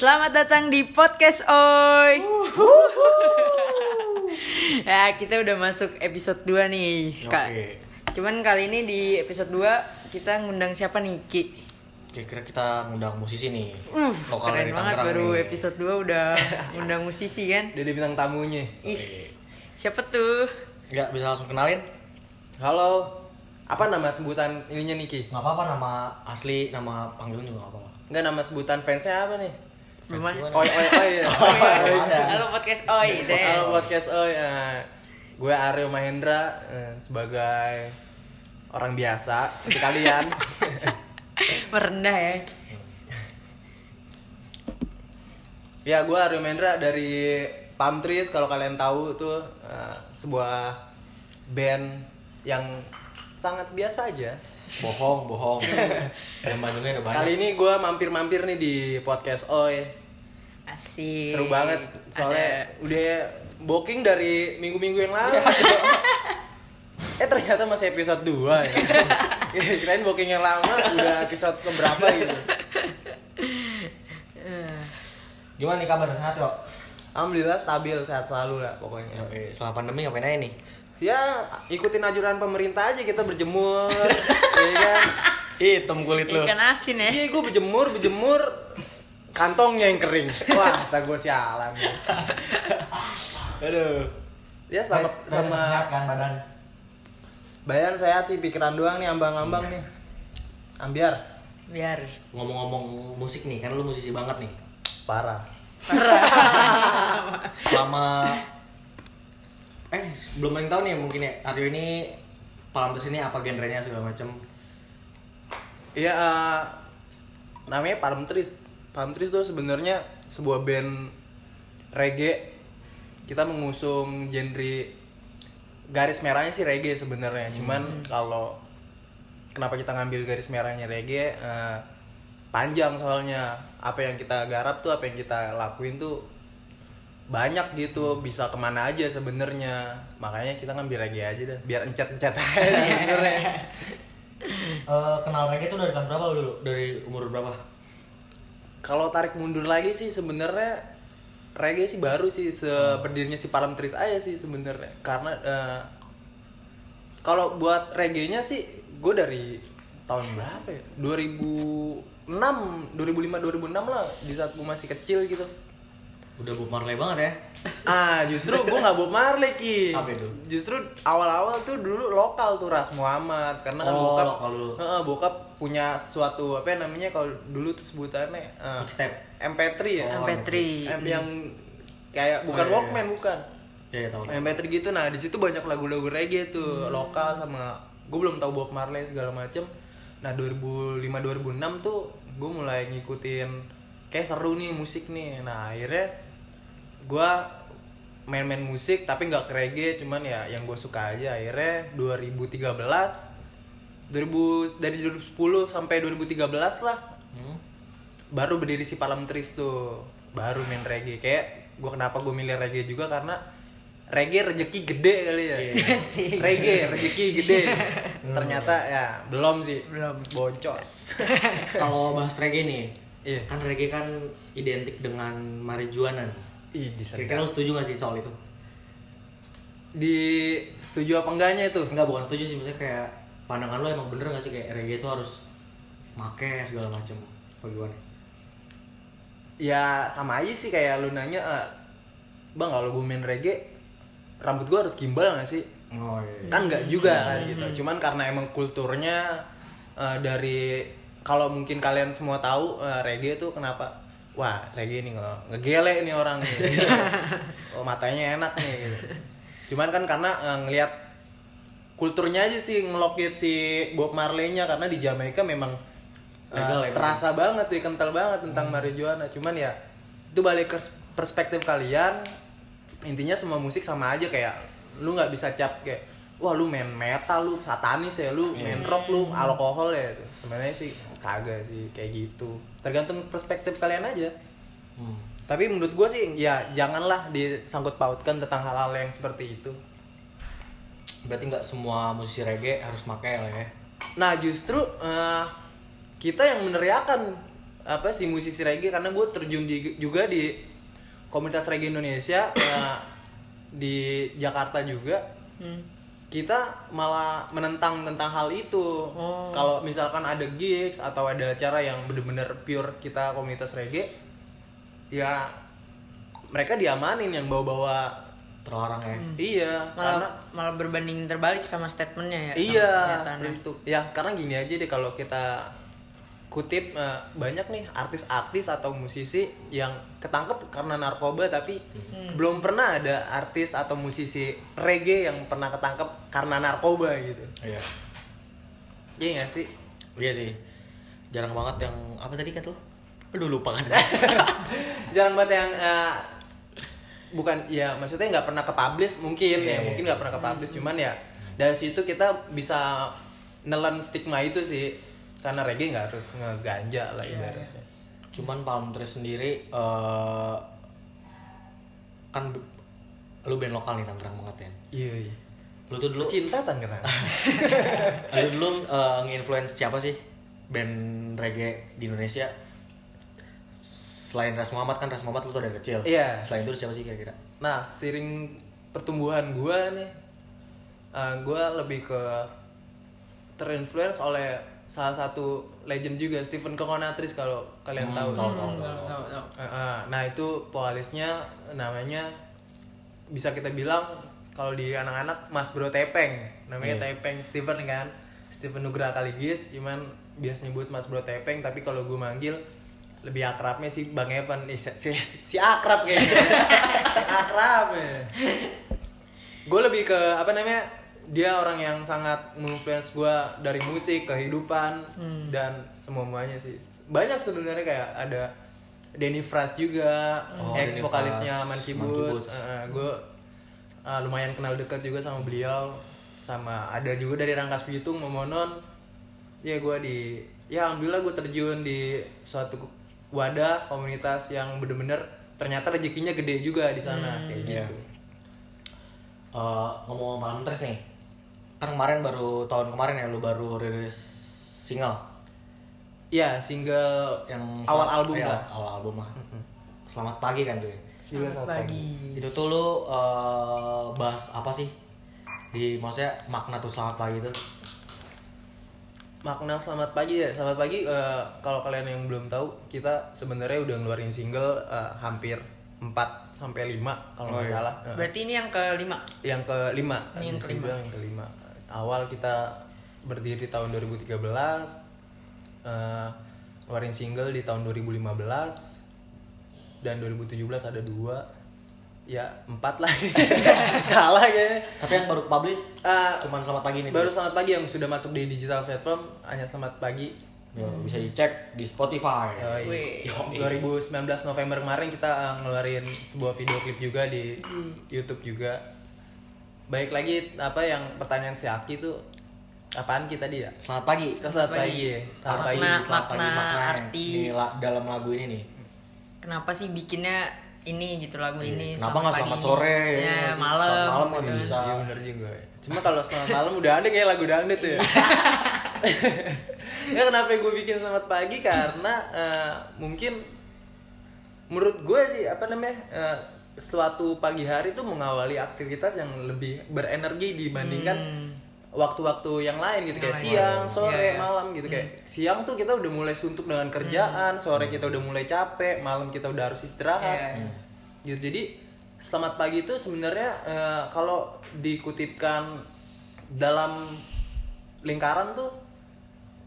Selamat datang di podcast Oi. ya, kita udah masuk episode 2 nih, Kak. Oke. Cuman kali ini di episode 2 kita ngundang siapa nih, Ki? Kira-kira kita ngundang musisi nih. Uh, Lokal keren dari banget Tangerang baru nih. episode 2 udah ngundang musisi kan. Dia bintang tamunya. Ih, siapa tuh? Enggak bisa langsung kenalin? Halo. Apa nama sebutan ininya Niki? Nggak apa-apa nama asli, nama panggilan juga nggak apa-apa. Enggak nama sebutan fansnya apa nih? Oi oi oi. ya. Oh, iya. ada. Halo podcast Oi deh. Halo podcast oi. ya. Gue Aryo Mahendra eh, sebagai orang biasa seperti kalian. Merendah ya. ya gue Aryo Mahendra dari Palm Trees kalau kalian tahu tuh eh, sebuah band yang sangat biasa aja. Bohong, bohong. Yang Bandungnya udah banyak. Kali ini gue mampir-mampir nih di podcast Oi. Asik. Seru banget soalnya udah booking dari minggu-minggu yang lalu. eh ternyata masih episode 2 ya. Kirain booking yang lama udah episode keberapa gitu. Eh, Gimana nih kabar sehat yuk? Alhamdulillah stabil sehat selalu lah pokoknya. Selama pandemi ngapain aja nih? Ya ikutin ajuran pemerintah aja kita berjemur, ya kan? Hitam kulit lu. Ikan asin ya. Iya gue berjemur, berjemur kantongnya yang kering. Wah, tak gue sialan. Aduh. Ya sama sehat kan badan. bayan sehat sih pikiran doang nih ambang-ambang nih. Ambiar. Biar. Ngomong-ngomong musik nih, kan lu musisi banget nih. Parah. Selama eh belum yang tahu nih mungkin ya Aryo ini Trees ini apa genrenya segala macam. Iya eh, namanya Palm Trees. Palm Trees tuh sebenarnya sebuah band reggae. Kita mengusung genre garis merahnya sih reggae sebenarnya. Cuman kalau kenapa kita ngambil garis merahnya reggae eh, panjang soalnya apa yang kita garap tuh apa yang kita lakuin tuh banyak gitu bisa ke mana aja sebenarnya. Makanya kita ngambil reggae aja dah biar encet encet aja sebenarnya. Eh, kenal reggae tuh dari kelas berapa lu dulu? Dari umur berapa? Kalau tarik mundur lagi sih sebenarnya reggae sih baru sih seberdirinya si Palm Trees aja sih sebenarnya. Karena eh, kalau buat reggae-nya sih gue dari tahun berapa ya? 2006 2005 2006 lah di saat gue masih kecil gitu Udah Bob Marley banget ya? ah justru gue nggak Bob Marley ki Apa itu? justru awal-awal tuh dulu lokal tuh Ras Muhammad karena kan Oh, bokap lokal dulu. Heeh, bokap punya suatu apa ya namanya kalau dulu tuh sebutannya eh, Mixtape. MP3 ya Oh, MP3. MP yang kayak bukan Oh, iya, Walkman bukan Ya, ya tahu. tahu. MP3 gitu nah di situ banyak lagu-lagu reggae tuh lokal sama gue belum tahu Bob Marley segala macem nah 2005 2006 tuh gue mulai ngikutin kayak seru nih musik nih nah akhirnya gue main-main musik tapi nggak ke reggae cuman ya yang gue suka aja. Akhirnya 2013 2000 dari 2010 sampai 2013 lah. Hmm? baru berdiri si Palm Trees tuh. Baru main reggae. Kayak gue kenapa gue milih reggae juga karena reggae rezeki gede kali ya. Iya. reggae rezeki gede. Ternyata ya belum sih. Belum. boncos Kalau bahas reggae nih, iya. kan reggae kan identik dengan marijuana. Ih. Kira-kira lu setuju gak sih soal itu? di setuju apa enggaknya itu Enggak, bukan setuju sih, maksudnya kayak pandangan lu emang bener gak sih kayak reggae itu harus make segala macam apa gimana? ya sama aja sih kayak lu nanya "Ah, bang kalau gue main reggae rambut gue harus gimbal gak sih Oh iya. kan nggak juga kan gitu cuman karena emang kulturnya eh, dari kalau mungkin kalian semua tahu eh, reggae tuh kenapa wah reggae nih nge- ngegele nih orang nih. oh matanya enak nih gitu. cuman kan karena eh, ngelihat kulturnya aja sih ngelokit si Bob Marley-nya karena di Jamaika memang eh, Legal ya, terasa banget tuh kental banget tentang marijuana. Cuman ya itu balik ke perspektif kalian intinya semua musik sama aja kayak lu nggak bisa cap kayak wah lu main metal lu satanis ya lu main rock lu alkohol ya. Itu sebenarnya sih kagak sih kayak gitu tergantung perspektif kalian aja Hmm. tapi menurut gue sih ya janganlah disangkut pautkan tentang hal-hal yang seperti itu Berarti nggak semua musisi reggae harus make lah ya. nah justru eh, kita yang meneriakan apa sih musisi reggae karena gue terjun di, juga di komunitas reggae Indonesia ya, di Jakarta juga Hmm. Kita malah menentang tentang hal itu. Oh. kalau misalkan ada gigs atau ada acara yang bener-bener pure kita komunitas reggae ya mereka diamanin yang bawa-bawa. Terlarang ya? Iya karena Malah malah berbanding terbalik sama statementnya ya. iya seperti itu. Ya sekarang gini aja deh kalau kita kutip eh, banyak nih artis-artis atau musisi yang ketangkep karena narkoba tapi belum pernah ada artis atau musisi reggae yang pernah ketangkep karena narkoba gitu. Iya. Iya nggak sih? Iya sih. Jarang banget yang apa tadi kata lu? Aduh lupa kan. Jarang banget yang eh, bukan ya maksudnya nggak pernah ke publish mungkin Iya, ya iya. mungkin nggak pernah ke publish cuman ya dari situ kita bisa nelen stigma itu sih karena reggae nggak harus ngeganja lah Iya, ibaratnya. cuman Palm Trees sendiri eh, kan lu band lokal nih Tangerang banget ya? Iya iya. Lu tuh dulu cinta Tangerang. Lu dulu eh, nge-influence siapa sih band reggae di Indonesia? Selain Ras Muhammad kan Ras Muhammad lu tuh dari kecil. Iya. selain itu siapa sih kira-kira? Nah sering pertumbuhan gua nih eh, gua lebih ke terinfluence oleh salah satu legend juga Stephen Kokonatris kalau kalian Hmm, tahu tahu, tahu, tahu, tahu, tahu. tahu, tahu. Nah itu vokalisnya namanya bisa kita bilang kalau di anak-anak Mas Bro Tepeng namanya Iya. Tepeng Steven kan Steven Nugraha Kaligis cuman biasa nyebut Mas Bro Tepeng tapi kalau gue manggil lebih akrabnya sih Bang Evan eh, si, si, si akrab kayaknya si akrab ya gue lebih ke apa namanya dia orang yang sangat menginfluence gue dari musik kehidupan dan semuanya sih. Banyak sebenarnya kayak ada Denny Fras juga Oh, ex vokalisnya Monkey Monkey Boots, Boots. gue lumayan kenal dekat juga sama beliau. Sama ada juga dari Rangkas Bitung Momonon. Ya gue di ya alhamdulillah gue terjun di suatu wadah komunitas yang bener-bener ternyata rezekinya gede juga di sana kayak Iya. gitu. Eh, ngomong Palm Trees nih kan kemarin baru tahun kemarin ya lu baru rilis single Iya, single yang awal album iya, lah. awal album lah selamat pagi kan tuh ya? Selamat satu pagi. itu tuh lu eh, bahas apa sih di maksudnya makna tuh selamat pagi itu Makna selamat pagi ya. Selamat pagi eh, kalau kalian yang belum tahu, kita sebenarnya udah ngeluarin single eh, hampir 4 sampai 5 kalau Oh, nggak iya. salah. Berarti ini yang kelima. yang kelima Ini yang kelima. yang kelima awal kita berdiri tahun 2013 eh, ngeluarin single di tahun 2015 dan 2017 ada dua. Ya empat lah. Kalah kayaknya. Tapi yang baru publish Eh, cuman selamat pagi nih baru selamat pagi yang sudah masuk di digital platform hanya selamat pagi. Ya, bisa dicek di Spotify. Yoi. Wih. 2019 November kemarin kita uh, ngeluarin sebuah video klip juga di YouTube juga. Baik lagi apa yang pertanyaan si Aki tuh apaan kita dia? selamat pagi Selamat pagi. ya. Selamat pagi. Makna- selamat pagi makna makna arti. di la- dalam lagu ini nih Kenapa sih bikinnya ini gitu lagu ini? Iya. Kenapa nggak selamat pagi. sore Ya, ya? malam. Selamat malam kan gitu. bisa. Iya bener juga. Cuma kalau selamat malam udah ada kayak lagu dangdut tuh ya. ya kenapa gue bikin selamat pagi karena eh, mungkin menurut gue sih apa namanya eh, suatu pagi hari tuh mengawali aktivitas yang lebih berenergi dibandingkan waktu-waktu yang lain gitu kayak siang, lain. sore, Iya, iya. malam gitu kayak siang tuh kita udah mulai suntuk dengan kerjaan, sore kita udah mulai capek, malam kita udah harus istirahat. Iya. Gitu. Jadi selamat pagi itu sebenarnya eh, kalau dikutipkan dalam lingkaran tuh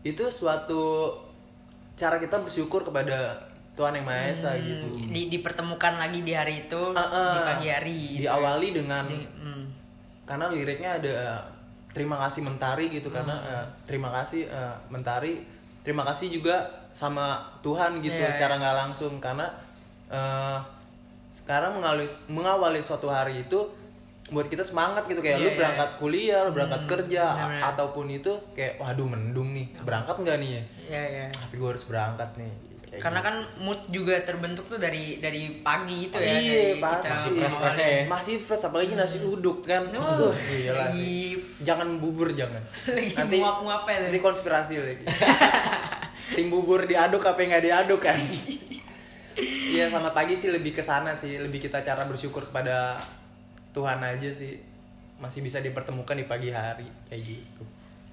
itu suatu cara kita bersyukur kepada Tuhan yang Maha Esa gitu. Di, dipertemukan lagi di hari itu Ah, ah. di pagi hari. gitu. Diawali dengan Di- hmm. karena liriknya ada terima kasih mentari gitu karena Hmm. eh, terima kasih eh, mentari terima kasih juga sama Tuhan gitu Iya, secara nggak langsung karena eh, sekarang mengawali mengawali suatu hari itu buat kita semangat gitu kayak Iya, lu iya. berangkat kuliah lu berangkat kerja a- benar-benar. ataupun itu kayak waduh mendung nih berangkat nggak nih ya Ya, ya. tapi gue harus berangkat nih Kayak Karena kan mood juga terbentuk tuh dari dari pagi itu ya Iya, dari pasti. kita Masih fresh-fresh ya. Masih fresh apalagi nasi uduk kan. Uh, gila sih. lagi- Jangan bubur jangan. Lagi nanti tuh. Nanti konspirasi lagi. tim bubur diaduk apa yang nggak diaduk kan iya selamat pagi sih lebih ke sana sih lebih kita cara bersyukur kepada Tuhan aja sih masih bisa dipertemukan di pagi hari kayak gitu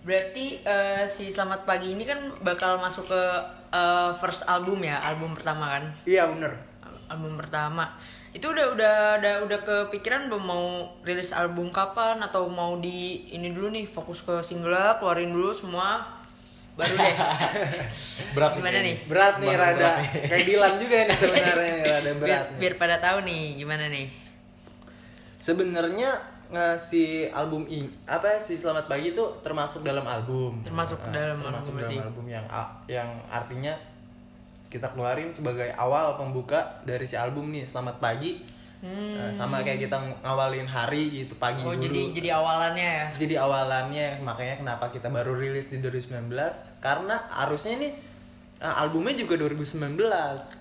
Berarti eh, si Selamat Pagi ini kan bakal masuk ke eh, first album ya, album pertama kan? iya bener Al- Album pertama. Itu udah udah udah udah kepikiran belum mau rilis album kapan atau mau di ini dulu nih fokus ke single keluarin dulu semua baru deh. Berat Gimana nih? berat nih Bahasa rada berat nih. kayak Dilan juga nih sebenarnya nih rada biar, berat nih. biar pada tahu nih gimana nih. sebenarnya ngasih album ini apa sih selamat pagi itu termasuk dalam album Termasuk Nah, dalam termasuk album dalam berarti. album yang yang artinya kita keluarin sebagai awal pembuka dari si album nih selamat pagi Nah, sama kayak kita ngawalin hari gitu pagi Hmm. Oh dulu jadi jadi awalannya ya. jadi awalannya makanya kenapa kita baru rilis di 2019 karena harusnya nih uh, albumnya juga 2019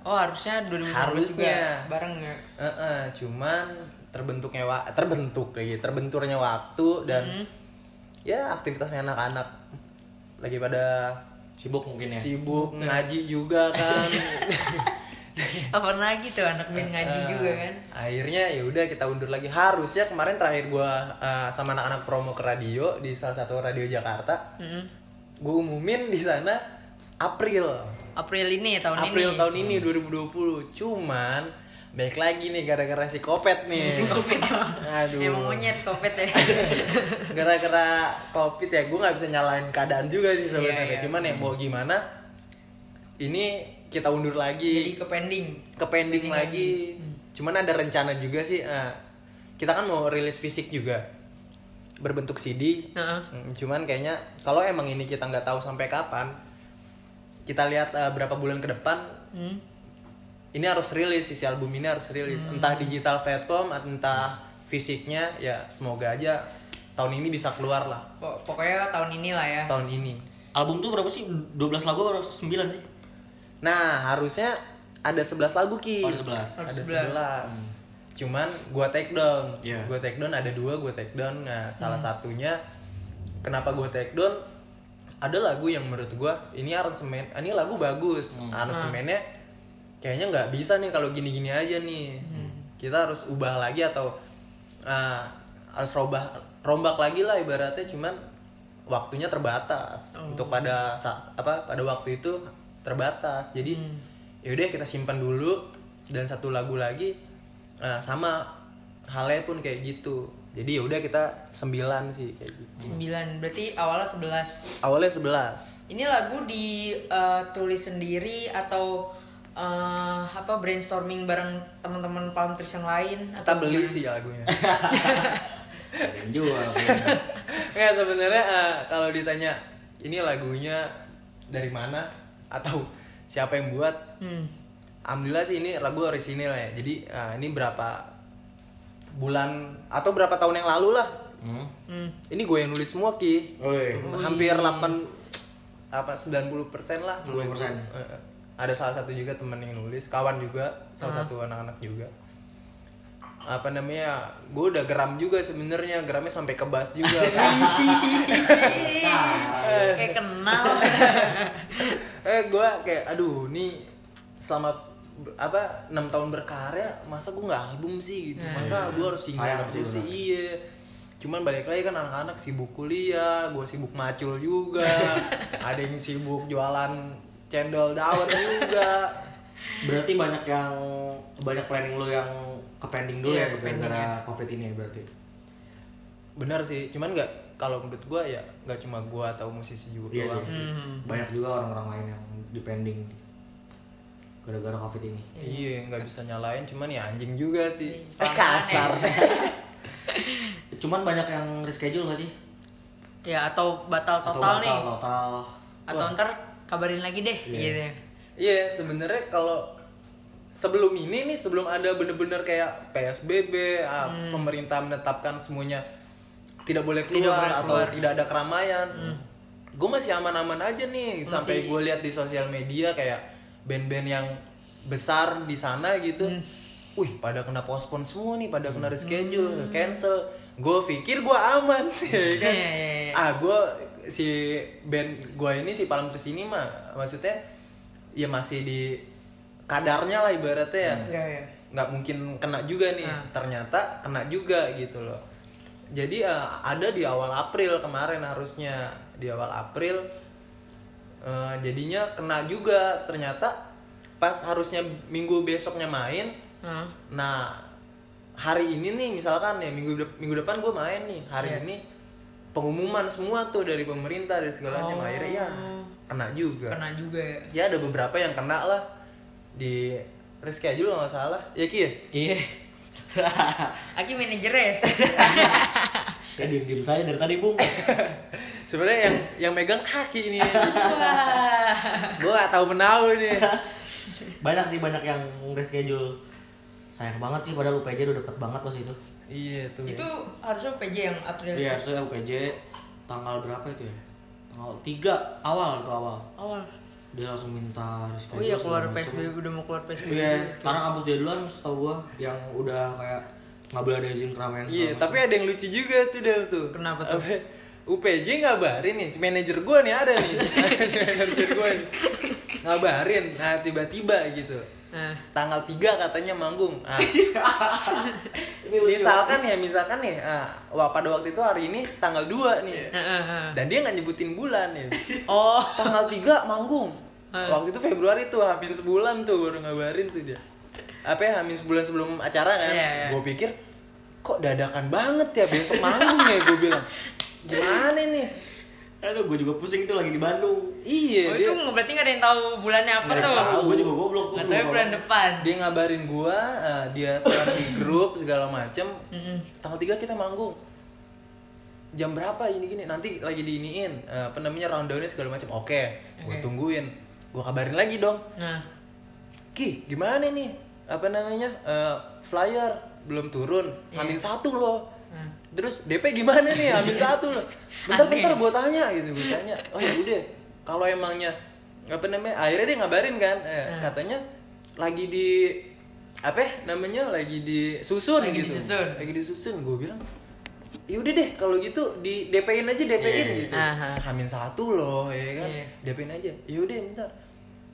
Oh harusnya 2019 Harusnya. juga bareng ya. Heeh, cuman terbentuknya wa terbentuk lagi terbenturnya waktu dan Hmm. ya aktivitasnya anak-anak lagi pada Sibuk mungkin ya. sibuk ngaji juga kan Apa lagi tuh anak band ngaji juga kan? akhirnya ya udah kita undur lagi harusnya kemarin terakhir gua uh, sama anak-anak promo ke radio di salah satu radio Jakarta Mm-mm. gue umumin di sana April April ini ya tahun April ini. tahun ini 2020 cuman baik lagi nih gara-gara si Kopet nih Si emang. Aduh. Emang monyet Covid ya. gara-gara covid ya gue nggak bisa nyalain keadaan juga sih sebenarnya Iya, iya. cuman ya mau gimana ini kita undur Jadi lagi ke pending. ke pending pending lagi cuman ada rencana juga sih eh, kita kan mau rilis fisik juga berbentuk CD Heeh. Mm, cuman kayaknya kalau emang ini kita nggak tahu sampai kapan kita lihat eh, berapa bulan ke depan Hmm. Ini harus rilis isi album ini harus rilis entah digital platform atau entah fisiknya ya semoga aja tahun ini bisa keluar lah Pok- Pokoknya tahun ini lah ya. tahun ini Album tuh berapa sih? 12 lagu atau 9 sih? nah harusnya ada 11 lagu ki Oh, ada 11. ada Ada 11 cuman gua take down Iya. gua take down ada dua gua take down nah salah Hmm. satunya kenapa gua take down ada lagu yang menurut gua ini aransemen ini lagu bagus Hmm. aransemennya kayaknya nggak bisa nih kalau gini-gini aja nih Hmm. kita harus ubah lagi atau ah, harus robah rombak lagi lah ibaratnya cuman waktunya terbatas Oh. untuk pada sa- apa pada waktu itu terbatas jadi Hmm. yaudah kita simpan dulu dan satu lagu lagi nah, sama halnya pun kayak gitu jadi yaudah kita sembilan sih kayak gitu 9. Berarti awalnya 11. awalnya 11 Ini lagu ditulis sendiri atau eh, apa brainstorming bareng teman-teman Palm Trees yang lain kita atau beli gimana? sih lagunya jual. nggak sebenarnya eh, kalau ditanya ini lagunya dari mana atau siapa yang buat Hmm. alhamdulillah sih ini lagu orisinil ya jadi eh, ini berapa bulan atau berapa tahun yang lalu lah Hmm. Hmm. ini gue yang nulis semua ki Oi. hampir 8 apa 90% lah gue yang 90%. nulis. Ada salah satu juga temen yang nulis kawan juga salah satu anak-anak juga. Apa namanya gue udah geram juga sebenarnya geramnya sampai ke bass juga. Kayak kenal. eh gue kayak aduh nih selama apa enam tahun berkarya masa gue nggak album sih? Gitu. Masa gue harus single terus sih sih iya. Cuman balik lagi kan anak-anak sibuk kuliah gue sibuk macul juga. Ada yang sibuk jualan cendol dawet juga Berarti banyak yang banyak planning lu yang ke pending dulu Iya, ya ke pending gara-gara covid ini ya berarti. benar sih cuman nggak kalau menurut gue ya nggak cuma gue atau musisi juga Iya sih. doang sih. Hmm. Banyak juga orang-orang lain yang di pending gara-gara covid ini. iya nggak bisa nyalain cuman ya anjing juga sih Iya, eh kasar Cuman banyak yang reschedule gak sih? Ya atau batal Atau total batal, nih. Total. Atau ntar kabarin lagi deh. Iya. Gitu. Iya, sebenarnya kalau sebelum ini nih, sebelum ada bener-bener kayak PSBB, ah, pemerintah menetapkan semuanya tidak boleh Hmm. Tidak keluar boleh atau keluar. Hmm. tidak ada keramaian, gue masih aman-aman aja nih. Sampai gue lihat di sosial media kayak band-band yang besar di sana gitu, Hmm. wih pada kena postpone semua nih, pada kena reschedule, cancel. Gue pikir gue aman, ya kan? Iya, iya, iya. ah gue si band gua ini si Palm Trees ini mah maksudnya ya masih di kadarnya lah ibaratnya ya Iya, iya. nggak mungkin kena juga nih Nah. ternyata kena juga gitu loh jadi eh, ada di awal April kemarin harusnya di awal April eh, jadinya kena juga ternyata pas harusnya minggu besoknya main Hah? nah hari ini nih misalkan ya minggu dep- minggu depan gue main nih hari Iya. ini pengumuman semua tuh dari pemerintah dari segalanya Oh. akhirnya ya kena juga Kena juga ya. ya ada beberapa yang kena lah di reschedule nggak salah ya ki ya? Iya. Aki manajernya. Saya diem-diem saya dari tadi bung. sebenarnya yang yang megang kaki ini Wah. gue gak tahu menahu nih banyak sih banyak yang reschedule. Sayang banget sih padahal UPJ udah deket banget pas itu. Iya tuh Itu harusnya PJ yang April Iya, itu. harusnya UPJ tanggal berapa itu ya? Tanggal 3 awal tuh awal. Awal. Dia langsung minta reschedule. Oh iya keluar. PSBB udah mau keluar PSBB. Iya, gitu. karena kampus dia duluan setahu gua yang udah kayak nggak boleh ada izin keramaian. iya tapi ada yang lucu juga tuh Del tuh Kenapa tuh? Apa, UPJ ngabarin nih si manajer gue nih ada nih manajer gue ngabarin nah tiba-tiba gitu Nah. tanggal 3 katanya manggung. Nah, Ini lucu. misalkan ya misalkan nih ah, wah, pada waktu itu hari ini tanggal 2 nih. Heeh, heeh. dan dia nggak nyebutin bulan ya. Oh. tanggal 3 manggung. Waktu itu Februari tuh hampir sebulan tuh baru ngabarin tuh dia. Apa ya hampir sebulan sebelum acara kan? Iya, iya. gue pikir kok dadakan banget ya besok manggung ya gue bilang. Gimana nih Aduh, gue juga pusing itu lagi di Bandung. iya Oh dia, itu berarti nggak ada yang tahu bulannya apa Nggak tuh? tahu. Gue juga goblok. belum tahu bulan depan. dia ngabarin gua eh, dia share di grup segala macem tanggal 3 kita manggung jam berapa ini gini nanti lagi diiniin eh, apa namanya rundownnya segala macam oke gue Oke. tungguin gue kabarin lagi dong Nah. Ki, gimana nih? Apa namanya? Eh, flyer belum turun. Hamin satu loh. Terus DP gimana nih? Hamin satu loh. Bentar-bentar Aneh. gue tanya gitu, gue tanya. Oh ya udah, kalau emangnya apa namanya? Akhirnya dia ngabarin kan, eh, Hmm. katanya lagi di apa ya namanya? Lagi disusun Lagi gitu. disusun. Lagi disusun. Gue bilang, yaudah deh kalau gitu di DP-in aja DP-in Iya. gitu. Aha. Hamin satu loh, ya kan? Iya. DP-in aja. Yaudah bentar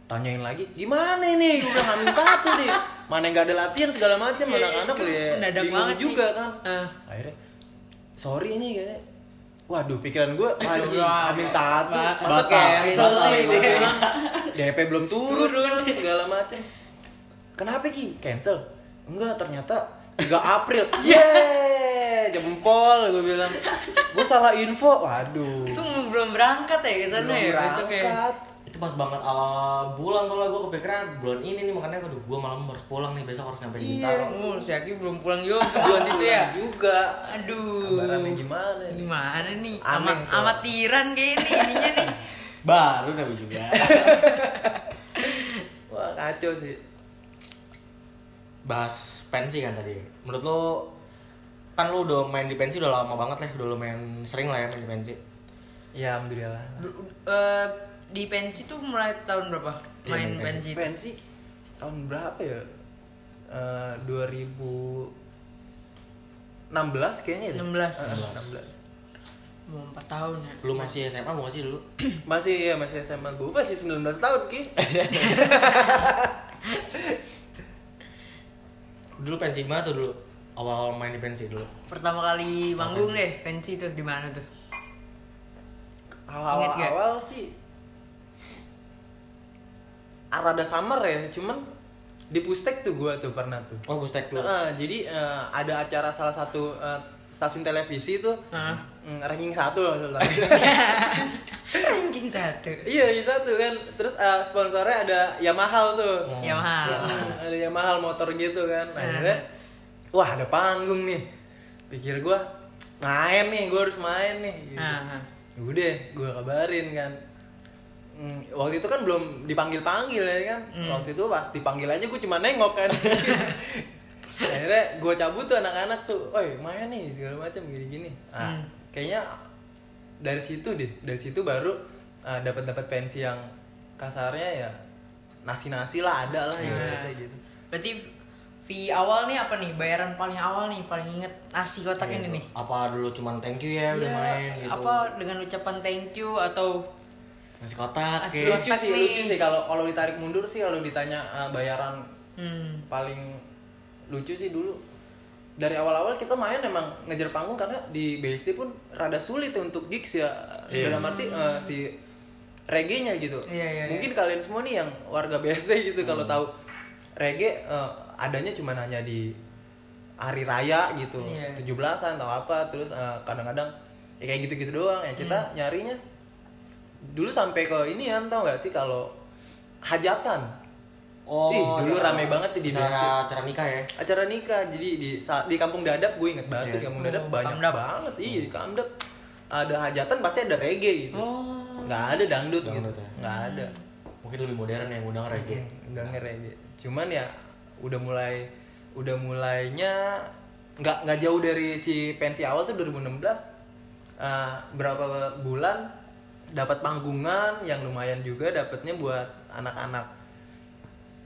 tanyain lagi gimana nih gue bilang hamil satu nih mana yang gak ada latihan segala macam Iya, anak-anak ya bingung banget sih. juga kan Eh. akhirnya sorry nih kayaknya. Waduh pikiran gue lagi satu. ba- masa cancel sih? DP belum turun, Turun. kan, segala macam kenapa ki? Cancel? Enggak ternyata 3 April. Yeay! Jempol gue bilang. Gue salah info. Waduh. Itu belum berangkat ya ke sana ya besok ya. Itu pas banget awal bulan soalnya gue kepikiran bulan ini nih makanya aduh gue malam harus pulang nih besok harus nyampe di Iya. Bintaro. Oh, si Aki belum pulang juga ke bulan itu ya. juga Aduh. Kabarannya gimana nih? Gimana nih? Aneh Ama, amatiran kayak ini ininya nih. Baru tapi juga. Wah kacau sih. Bahas pensi kan tadi. Menurut lo kan lo udah main di pensi udah lama banget lah, udah lo main sering lah ya main di pensi. Ya alhamdulillah. Eh, di pensi tuh mulai tahun berapa? Iya, Main main pensi itu. Pensi tahun berapa ya? Eh 2016 kayaknya deh. 16. Eh, 16. Mau 4 tahun ya. Lu masih SMA gue masih dulu. Masih ya masih SMA gue masih 19 tahun ki. Dulu pensi mana tuh dulu? Awal main di pensi dulu. Pertama kali manggung deh pensi tuh di mana tuh? Awal-awal sih rada summer ya, cuman di Pustek tuh gue tuh pernah tuh. Oh, Bustek dulu. Eh, jadi eh, ada acara salah satu eh, stasiun televisi tuh Hah? mm, ranking satu salah. Ranking satu. iya, ranking satu kan. Terus eh, sponsornya ada Yamaha tuh. Oh, Yamaha. Hmm, ada Yamaha motor gitu kan. Akhirnya wah ada panggung nih. Pikir gua main nih, gua harus main nih. Gitu. Ah, ah. Udah, gua kabarin kan. Hmm, waktu itu kan belum dipanggil-panggil ya kan. Hmm. Waktu itu pas dipanggil aja gua cuma nengok kan. Akhirnya gua cabut tuh anak-anak tuh, "Oi, main nih segala macam gini-gini." Ah, Hmm. kayaknya dari situ deh, dari situ baru ah, dapat-dapat pensi yang kasarnya ya nasi-nasi lah ada lah Nah, ibaratnya gitu. Berarti fee awal nih apa nih bayaran paling awal nih paling inget nasi kotak Iya, ini nih Apa dulu cuman thank you ya udah Iya, main gitu. apa dengan ucapan thank you atau Nasi kotak Nasi ya. kotak. lucu sih nih. lucu sih kalau kalau ditarik mundur sih kalau ditanya eh, bayaran hmm, paling lucu sih dulu dari awal-awal kita main emang ngejar panggung karena di BSD pun rada sulit untuk gigs ya Iya. dalam arti eh, si reggae-nya gitu Iya, iya, mungkin kalian semua nih yang warga BSD gitu kalau tahu reggae eh, adanya cuma hanya di hari raya gitu Iya. 17-an atau apa terus kadang-kadang ya kayak gitu-gitu doang ya kita nyarinya dulu sampai ke ini ya tau gak sih kalau hajatan? Oh, Ih, dulu acara- rame banget tuh di acara, acara nikah ya. acara nikah jadi di saat di kampung dadap gue inget banget Iya. tuh di kampung dadap Oh, banyak Kamdap. banget. Iya di kamdap. Ada hajatan pasti ada reggae gitu. Oh. Ada dangdut, Dangdut gitu ya. ada. Mungkin lebih modern yang undang reggae. nggak reggae. Cuman ya udah mulai udah mulainya nggak nggak jauh dari si pensi awal tuh 2016 Eh, berapa bulan dapat panggungan yang lumayan juga dapatnya buat anak-anak.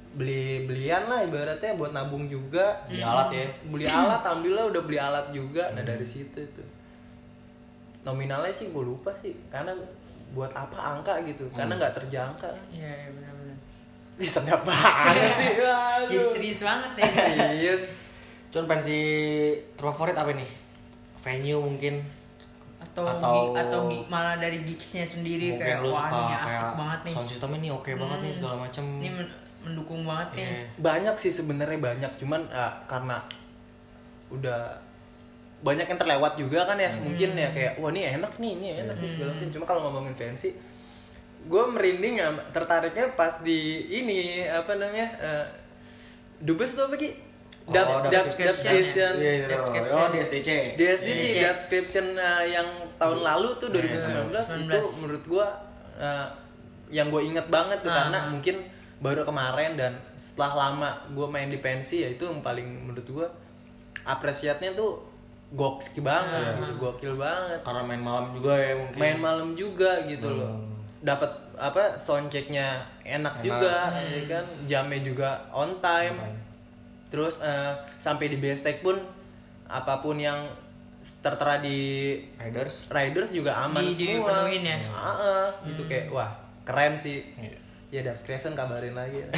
Beli belian lah ibaratnya buat nabung juga. Beli alat ya. beli alat alhamdulillah udah beli alat juga. Nah dari situ tuh nominalnya sih gue lupa sih karena buat apa angka gitu? Karena nggak terjangka iya iya, benar-benar. Bisa sedap banget sih? Aduh. jadi serius banget ya. Yes Cuman pensi terfavorit apa nih? Venue mungkin. Atau Atau- gi- atau gi- malah dari gigsnya sendiri mungkin kayak lu wah suka ini asik kayak banget nih. Hmm. sound system ini oke banget nih segala macem. ini men- mendukung banget nih. Iya. banyak sih sebenarnya banyak. Cuman ah, karena udah banyak yang terlewat juga kan ya mungkin ya kayak wah ini enak nih ini enak nih segala macam cuma kalau ngomongin fancy gue merinding ya tertariknya pas di ini apa namanya eh, dubes tuh apa ki dub dub dub description. description Iya, itu. Description. Oh, di SDC. Iya. sih Iya. description uh, yang tahun lalu tuh 2019 itu 19. menurut gua uh, yang gue inget banget tuh Ah. karena mungkin baru kemarin dan setelah lama gua main di pensi ya itu yang paling menurut gua apresiatnya tuh gokski banget gitu, gokil banget Karena main malam juga ya mungkin. main malam juga gitu loh dapat apa soundchecknya Enak. enak, juga ya kan jamnya juga on time, On time. Terus eh, sampai di Bestek pun apa pun yang tertera di Riders. riders juga aman Di- semua dipenuhin ya? Ah, ah, gitu kayak wah keren sih Iya. ya Dubs Creation kabarin lagi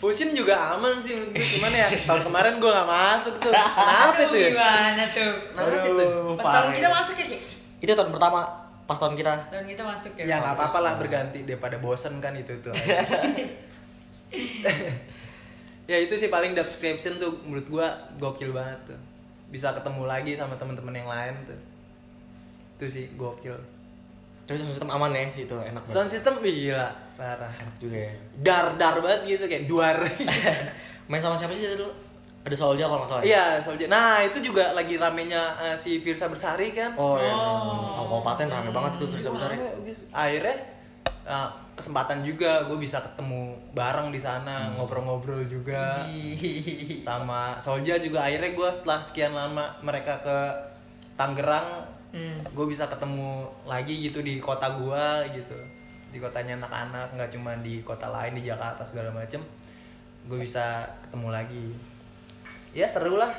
Fusion juga aman sih menurut gue. cuman ya tahun kemarin gue gak masuk tuh kenapa Aduh, tuh ya gimana tuh kenapa tuh pas tahun kita masuk ya? Itu tahun pertama pas tahun kita. tahun kita masuk ya ya nggak apa-apa lah berganti daripada bosen kan itu tuh ya itu sih paling subscription tuh menurut gua gokil banget tuh bisa ketemu lagi sama teman-teman yang lain tuh itu sih gokil Tapi sound system aman ya itu enak banget. sound system gila parah Enak juga ya. dar dar banget gitu kayak duar Main sama siapa sih itu dulu? Ada Solja kalau nggak salah. ya? iya Soldier nah itu juga lagi ramenya eh, si Virsa Bersari kan Oh iya. Oh. Oh, kabupaten rame banget tuh Firza Besar. ya. akhirnya eh, kesempatan juga gue bisa ketemu bareng di sana ngobrol-ngobrol juga. Sama Solja juga akhirnya gue setelah sekian lama mereka ke Tangerang Hmm. gue bisa ketemu lagi gitu di kota gue gitu. Di kotanya anak-anak nggak cuma di kota lain di Jakarta segala macem. Gue bisa ketemu lagi. Ya seru lah.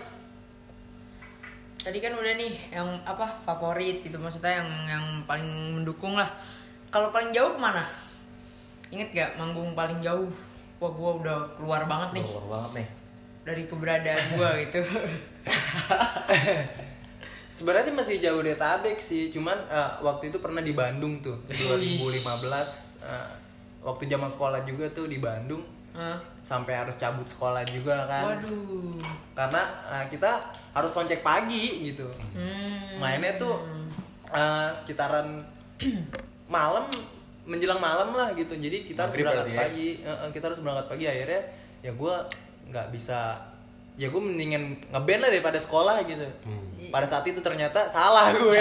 Tadi kan udah nih yang apa favorit gitu. Maksudnya yang yang paling mendukung lah kalau paling jauh ke mana? Inget gak manggung paling jauh? Wah gua udah keluar banget nih. Keluar banget nih. dari keberadaan gua gitu. Sebenarnya sih masih jauh dari Tabek sih. Cuman eh, waktu itu pernah di Bandung tuh 2015 eh, waktu zaman sekolah juga tuh di Bandung. Hah? sampai harus cabut sekolah juga kan. Waduh. Karena eh, kita harus soncek pagi gitu. Hmm. mainnya tuh eh, sekitaran malam menjelang malam lah gitu. Jadi kita harus berangkat ya? pagi. Eh, kita harus berangkat pagi. Akhirnya ya gue nggak bisa ya gue mendingan ngeband lah daripada sekolah gitu. Hmm. pada saat itu ternyata salah gue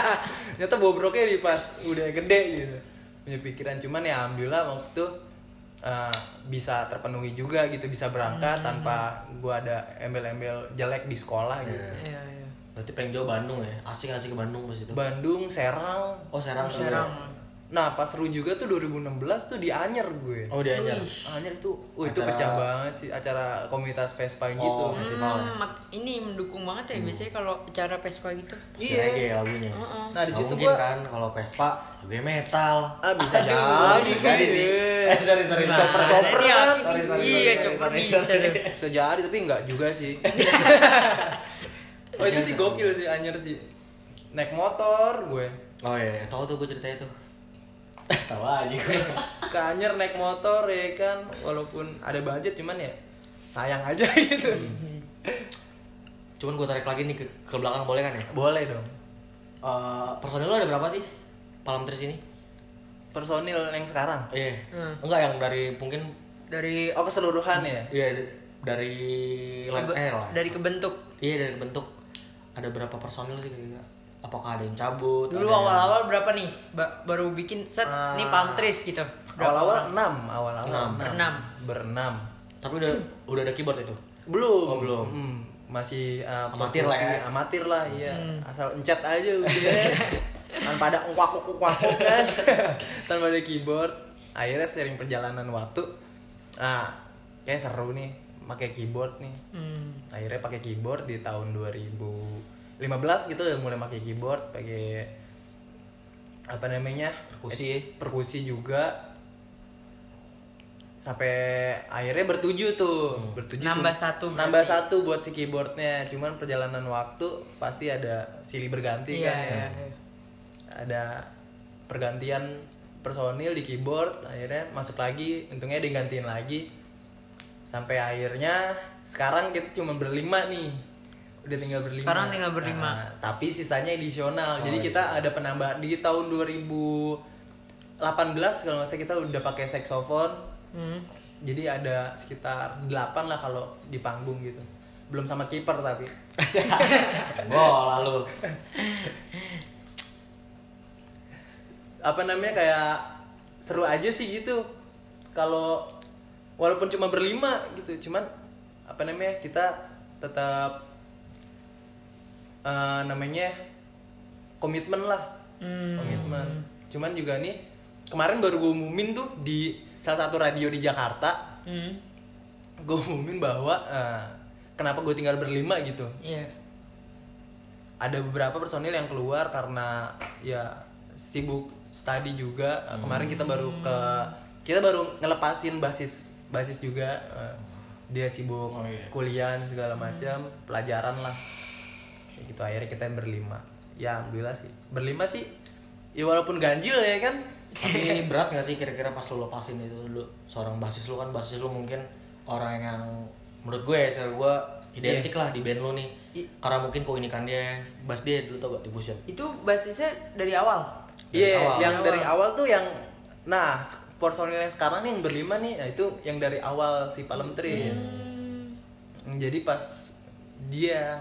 ternyata bobroknya di pas udah gede gitu. Punya pikiran. Cuman ya alhamdulillah waktu itu eh, bisa terpenuhi juga gitu. Bisa berangkat tanpa gue ada embel-embel jelek di sekolah gitu. Iya iya Berarti pengen jauh Bandung ya. Asik asik ke Bandung pas itu. Bandung Serang Oh Serang. Serang. nah pas seru juga tuh 2016 tuh di Anyer gue Oh dia Anyer. Wih. Anyer tuh itu Acara- pecah banget sih acara komunitas Vespa gitu Oh, festival. Hmm, mak- ini mendukung banget ya biasanya kalau acara Vespa gitu. Iya. reggae lagunya. Heeh. nah di situ mungkin gua kan kalau Vespa lagunya metal. ah bisa Aduh, jadi bisa jadi sih. Eh, sorry, sorry. Nah, kan. sorry, Iya, chopper sorry, bisa bisa jadi tapi enggak juga sih oh itu sih gokil sih Anyer sih naik motor gue Oh iya, tahu tuh gue ceritanya tuh. tahu aja gue. ke Anyer naik motor ya kan walaupun ada budget cuman ya sayang aja gitu Cuman gue tarik lagi nih ke, ke belakang boleh kan ya? boleh dong Eh, personil lo ada berapa sih? Palm Trees ini? personil yang sekarang Iya. Hmm. Enggak yang dari mungkin Dari oh keseluruhan ya iya dari lah. dari kebentuk. Iya dari bentuk ada berapa personil sih kira-kira? Apakah ada yang cabut? Dulu ada yang- awal-awal berapa nih? Ba- baru bikin set Ah. nih palm trees gitu. Awal-awal enam awal-awal Enam. Berenam. berenam Tapi udah udah ada keyboard itu. belum Oh, belum. Hmm, masih uh, Amatir lah ya. amatir lah iya Hmm. asal encet aja udah tanpa ada ungkak ungkak kan tanpa ada keyboard akhirnya sering perjalanan waktu ah kayak seru nih pakai keyboard nih Hmm. akhirnya pakai keyboard di tahun 2015 gitu udah mulai pakai keyboard pakai apa namanya Perkusi. Eh, perkusi juga sampai akhirnya bertujuh tuh bertujuh Nambah cum- satu berarti. nambah satu buat si keyboardnya cuman perjalanan waktu pasti ada silih berganti Iya, kan ya. iya, iya. ada pergantian personil di keyboard akhirnya masuk lagi untungnya digantiin lagi sampai akhirnya sekarang kita cuma berlima nih. Udah tinggal berlima. Sekarang tinggal berlima. Nah, tapi sisanya edisional jadi Oh, kita ada penambahan di tahun 2018 kalau nggak salah kita udah pakai saxophone. Hmm. jadi ada sekitar 8 lah kalau di panggung gitu. Belum sama kiper tapi. Bola lu. apa namanya kayak seru aja sih gitu. Kalau walaupun cuma berlima gitu cuman apa namanya kita tetap eh, namanya komitmen lah Hmm. komitmen cuman juga nih kemarin baru gue umumin tuh di salah satu radio di Jakarta Hmm. gue umumin bahwa eh, kenapa gue tinggal berlima gitu Iya. ada beberapa personil yang keluar karena ya sibuk studi juga kemarin kita baru ke kita baru ngelepasin basis basis juga Eh, dia sibuk Oh, iya. kuliah segala macam pelajaran lah. Ya gitu akhirnya kita berlima. Ya alhamdulillah sih. Berlima sih ya walaupun ganjil ya kan? Tapi berat gak sih kira-kira pas lu lepasin itu? Dulu seorang basis lu kan basis lu mungkin orang yang menurut gue ya cara gue identik lah di band lu nih. I- karena mungkin keunikan dia. Bass dia dulu tau gak di Fusion Itu basisnya dari awal. Dari iya awal. yang Dari dari awal. awal tuh yang nah personil yang sekarang nih yang berlima nih nah itu yang dari awal si Palm Trees Hmm. jadi pas dia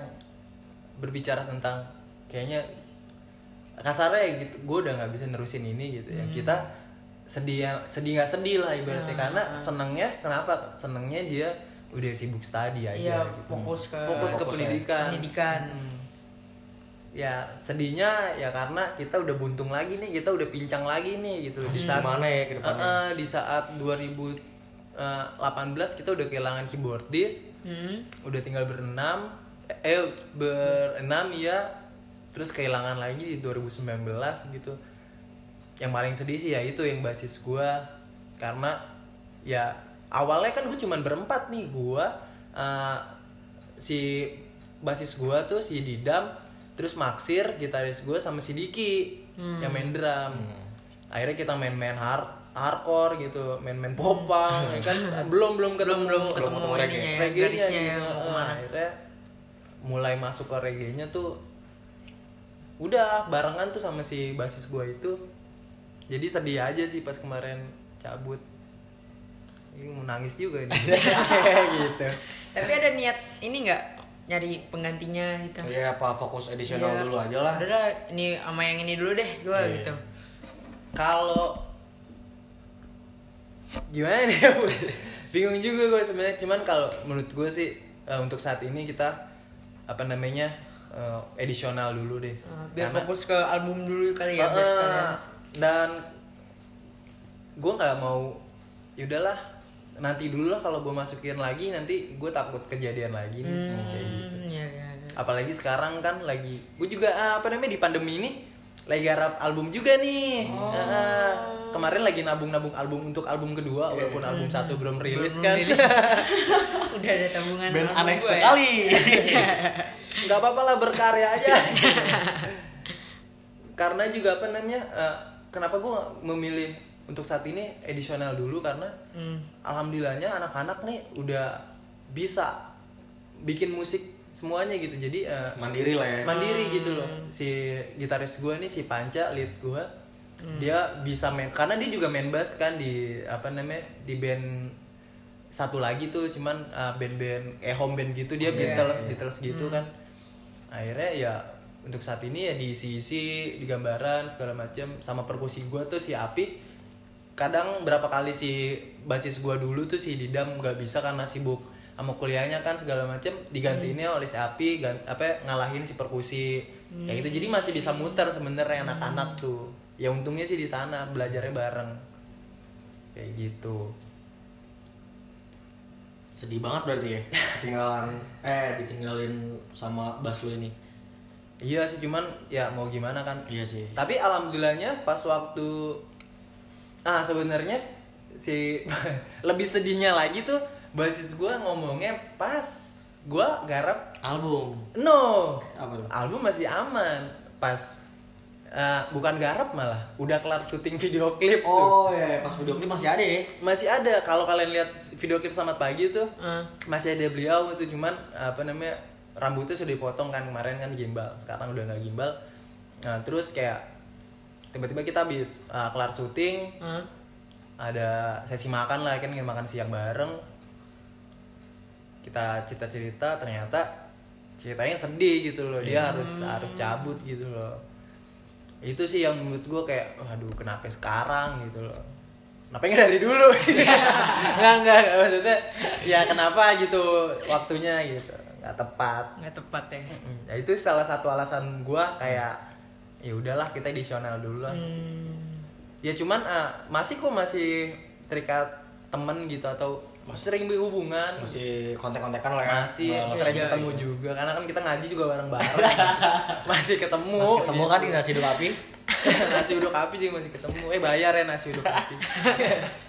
berbicara tentang kayaknya kasarnya ya gitu gue udah nggak bisa nerusin ini gitu ya kita sedih ya- sedih nggak sedih lah ibaratnya karena senengnya kenapa senengnya dia udah sibuk studi aja Iya, gitu. fokus ke fokus ke fokus ya. pendidikan pendidikan. Hmm. Ya sedihnya ya karena kita udah buntung lagi nih kita udah pincang lagi nih gitu. Di saat gimana ya ke depannya? Eh, eh, di saat 2018 kita udah kehilangan keyboardist Hmm. udah tinggal berenam eh berenam ya terus kehilangan lagi di 2019 gitu. Yang paling sedih sih ya itu yang basis gua. Karena ya awalnya kan gue cuman berempat nih. Gua eh, si basis gua tuh si Didam terus Maksir gitaris gua sama si Diki yang main drum. Akhirnya kita main-main hard hardcore gitu main-main popang ya kan? Belum belum ketemu belum ketemu ketemu ininya reggae. ya, garisnya gitu. ke mana. akhirnya mulai masuk ke reggae-nya tuh udah barengan tuh sama si basis gua itu. Jadi sedih aja sih pas kemarin cabut. Ini mau nangis juga ini. Gitu. Tapi ada niat ini nggak nyari penggantinya gitu. ya apa fokus edisional Iya. dulu aja lah Udah dah, ini sama yang ini dulu deh gue Iya, gitu. kalau gimana nih ya Bos? bingung juga gue sebenarnya cuman kalau menurut gue sih eh, untuk saat ini kita apa namanya eh, edisional dulu deh Uh, biar Karena- fokus ke album dulu kali ya, biar sekalian. dan gue nggak mau yaudahlah nanti dulu lah kalau gue masukin lagi nanti gue takut kejadian lagi nih. Kayak gitu. Hmm, iya, iya, iya. apalagi sekarang kan lagi gue juga ah, apa namanya di pandemi ini lagi garap album juga nih. Oh. Ah, kemarin lagi nabung-nabung album untuk album kedua walaupun album satu belum rilis Belum kan. Rilis. Udah ada tabungan band aneh ya. sekali. Nggak apa-apa lah berkarya aja. Karena juga apa namanya eh, kenapa gue memilih untuk saat ini edisional dulu karena Hmm. alhamdulillahnya anak-anak nih udah bisa bikin musik semuanya gitu. Jadi eh, mandiri lah ya. mandiri gitu loh. Si gitaris gue nih si Panca lead gue dia bisa main karena dia juga main bass kan di apa namanya di band satu lagi tuh. Cuman uh, band-band eh home band gitu dia Beatles Beatles gitu kan. Akhirnya ya untuk saat ini ya diisi-isi di gambaran segala macam sama perkusi gue tuh si Api kadang berapa kali si basis gua dulu tuh si Didam nggak bisa karena sibuk sama kuliahnya kan segala macem digantiinnya oleh si Api gan, apa ngalahin si perkusi. Kayak gitu. Jadi masih bisa muter sebenarnya anak-anak tuh. Ya untungnya sih di sana belajarnya bareng. Kayak gitu. Sedih banget berarti ya ketinggalan eh ditinggalin sama bass lu ini. Iya sih cuman ya mau gimana kan. Iya sih. Tapi alhamdulillahnya pas waktu ah sebenarnya si lebih sedihnya lagi tuh basis gua ngomongnya pas gua garap album. No. Apa tuh? Album masih aman. Pas eh, bukan garap malah udah kelar syuting video klip tuh. Oh ya pas video klip masih ada ya? Masih ada. Kalau kalian lihat video klip selamat pagi tuh Ah. masih ada beliau itu cuman apa namanya rambutnya sudah dipotong kan kemarin kan gimbal. Sekarang udah nggak gimbal. Nah terus kayak tiba-tiba kita habis uh, kelar syuting Ah. ada sesi makan lah kan ingin makan siang bareng. Kita cerita-cerita ternyata ceritanya sedih gitu loh. Dia harus harus cabut gitu loh. Itu sih yang menurut gue kayak waduh kenapa sekarang? gitu loh. Kenapa nggak dari dulu? Nggak nggak nggak, maksudnya ya kenapa gitu waktunya? gitu. Nggak tepat. Nggak tepat ya. Ya itu salah satu alasan gue kayak ya udahlah kita edisional dulu lah. Hmm. ya cuman ah, masih kok masih terikat temen gitu atau sering berhubungan. masih kontek-kontekan lah ya. Masih Nah, sering iya, ketemu iya. juga karena kan kita ngaji juga bareng-bareng. Masih ketemu masih ketemu gitu. kan di nasi uduk api? Nasi uduk api juga masih ketemu. Eh bayar ya nasi uduk api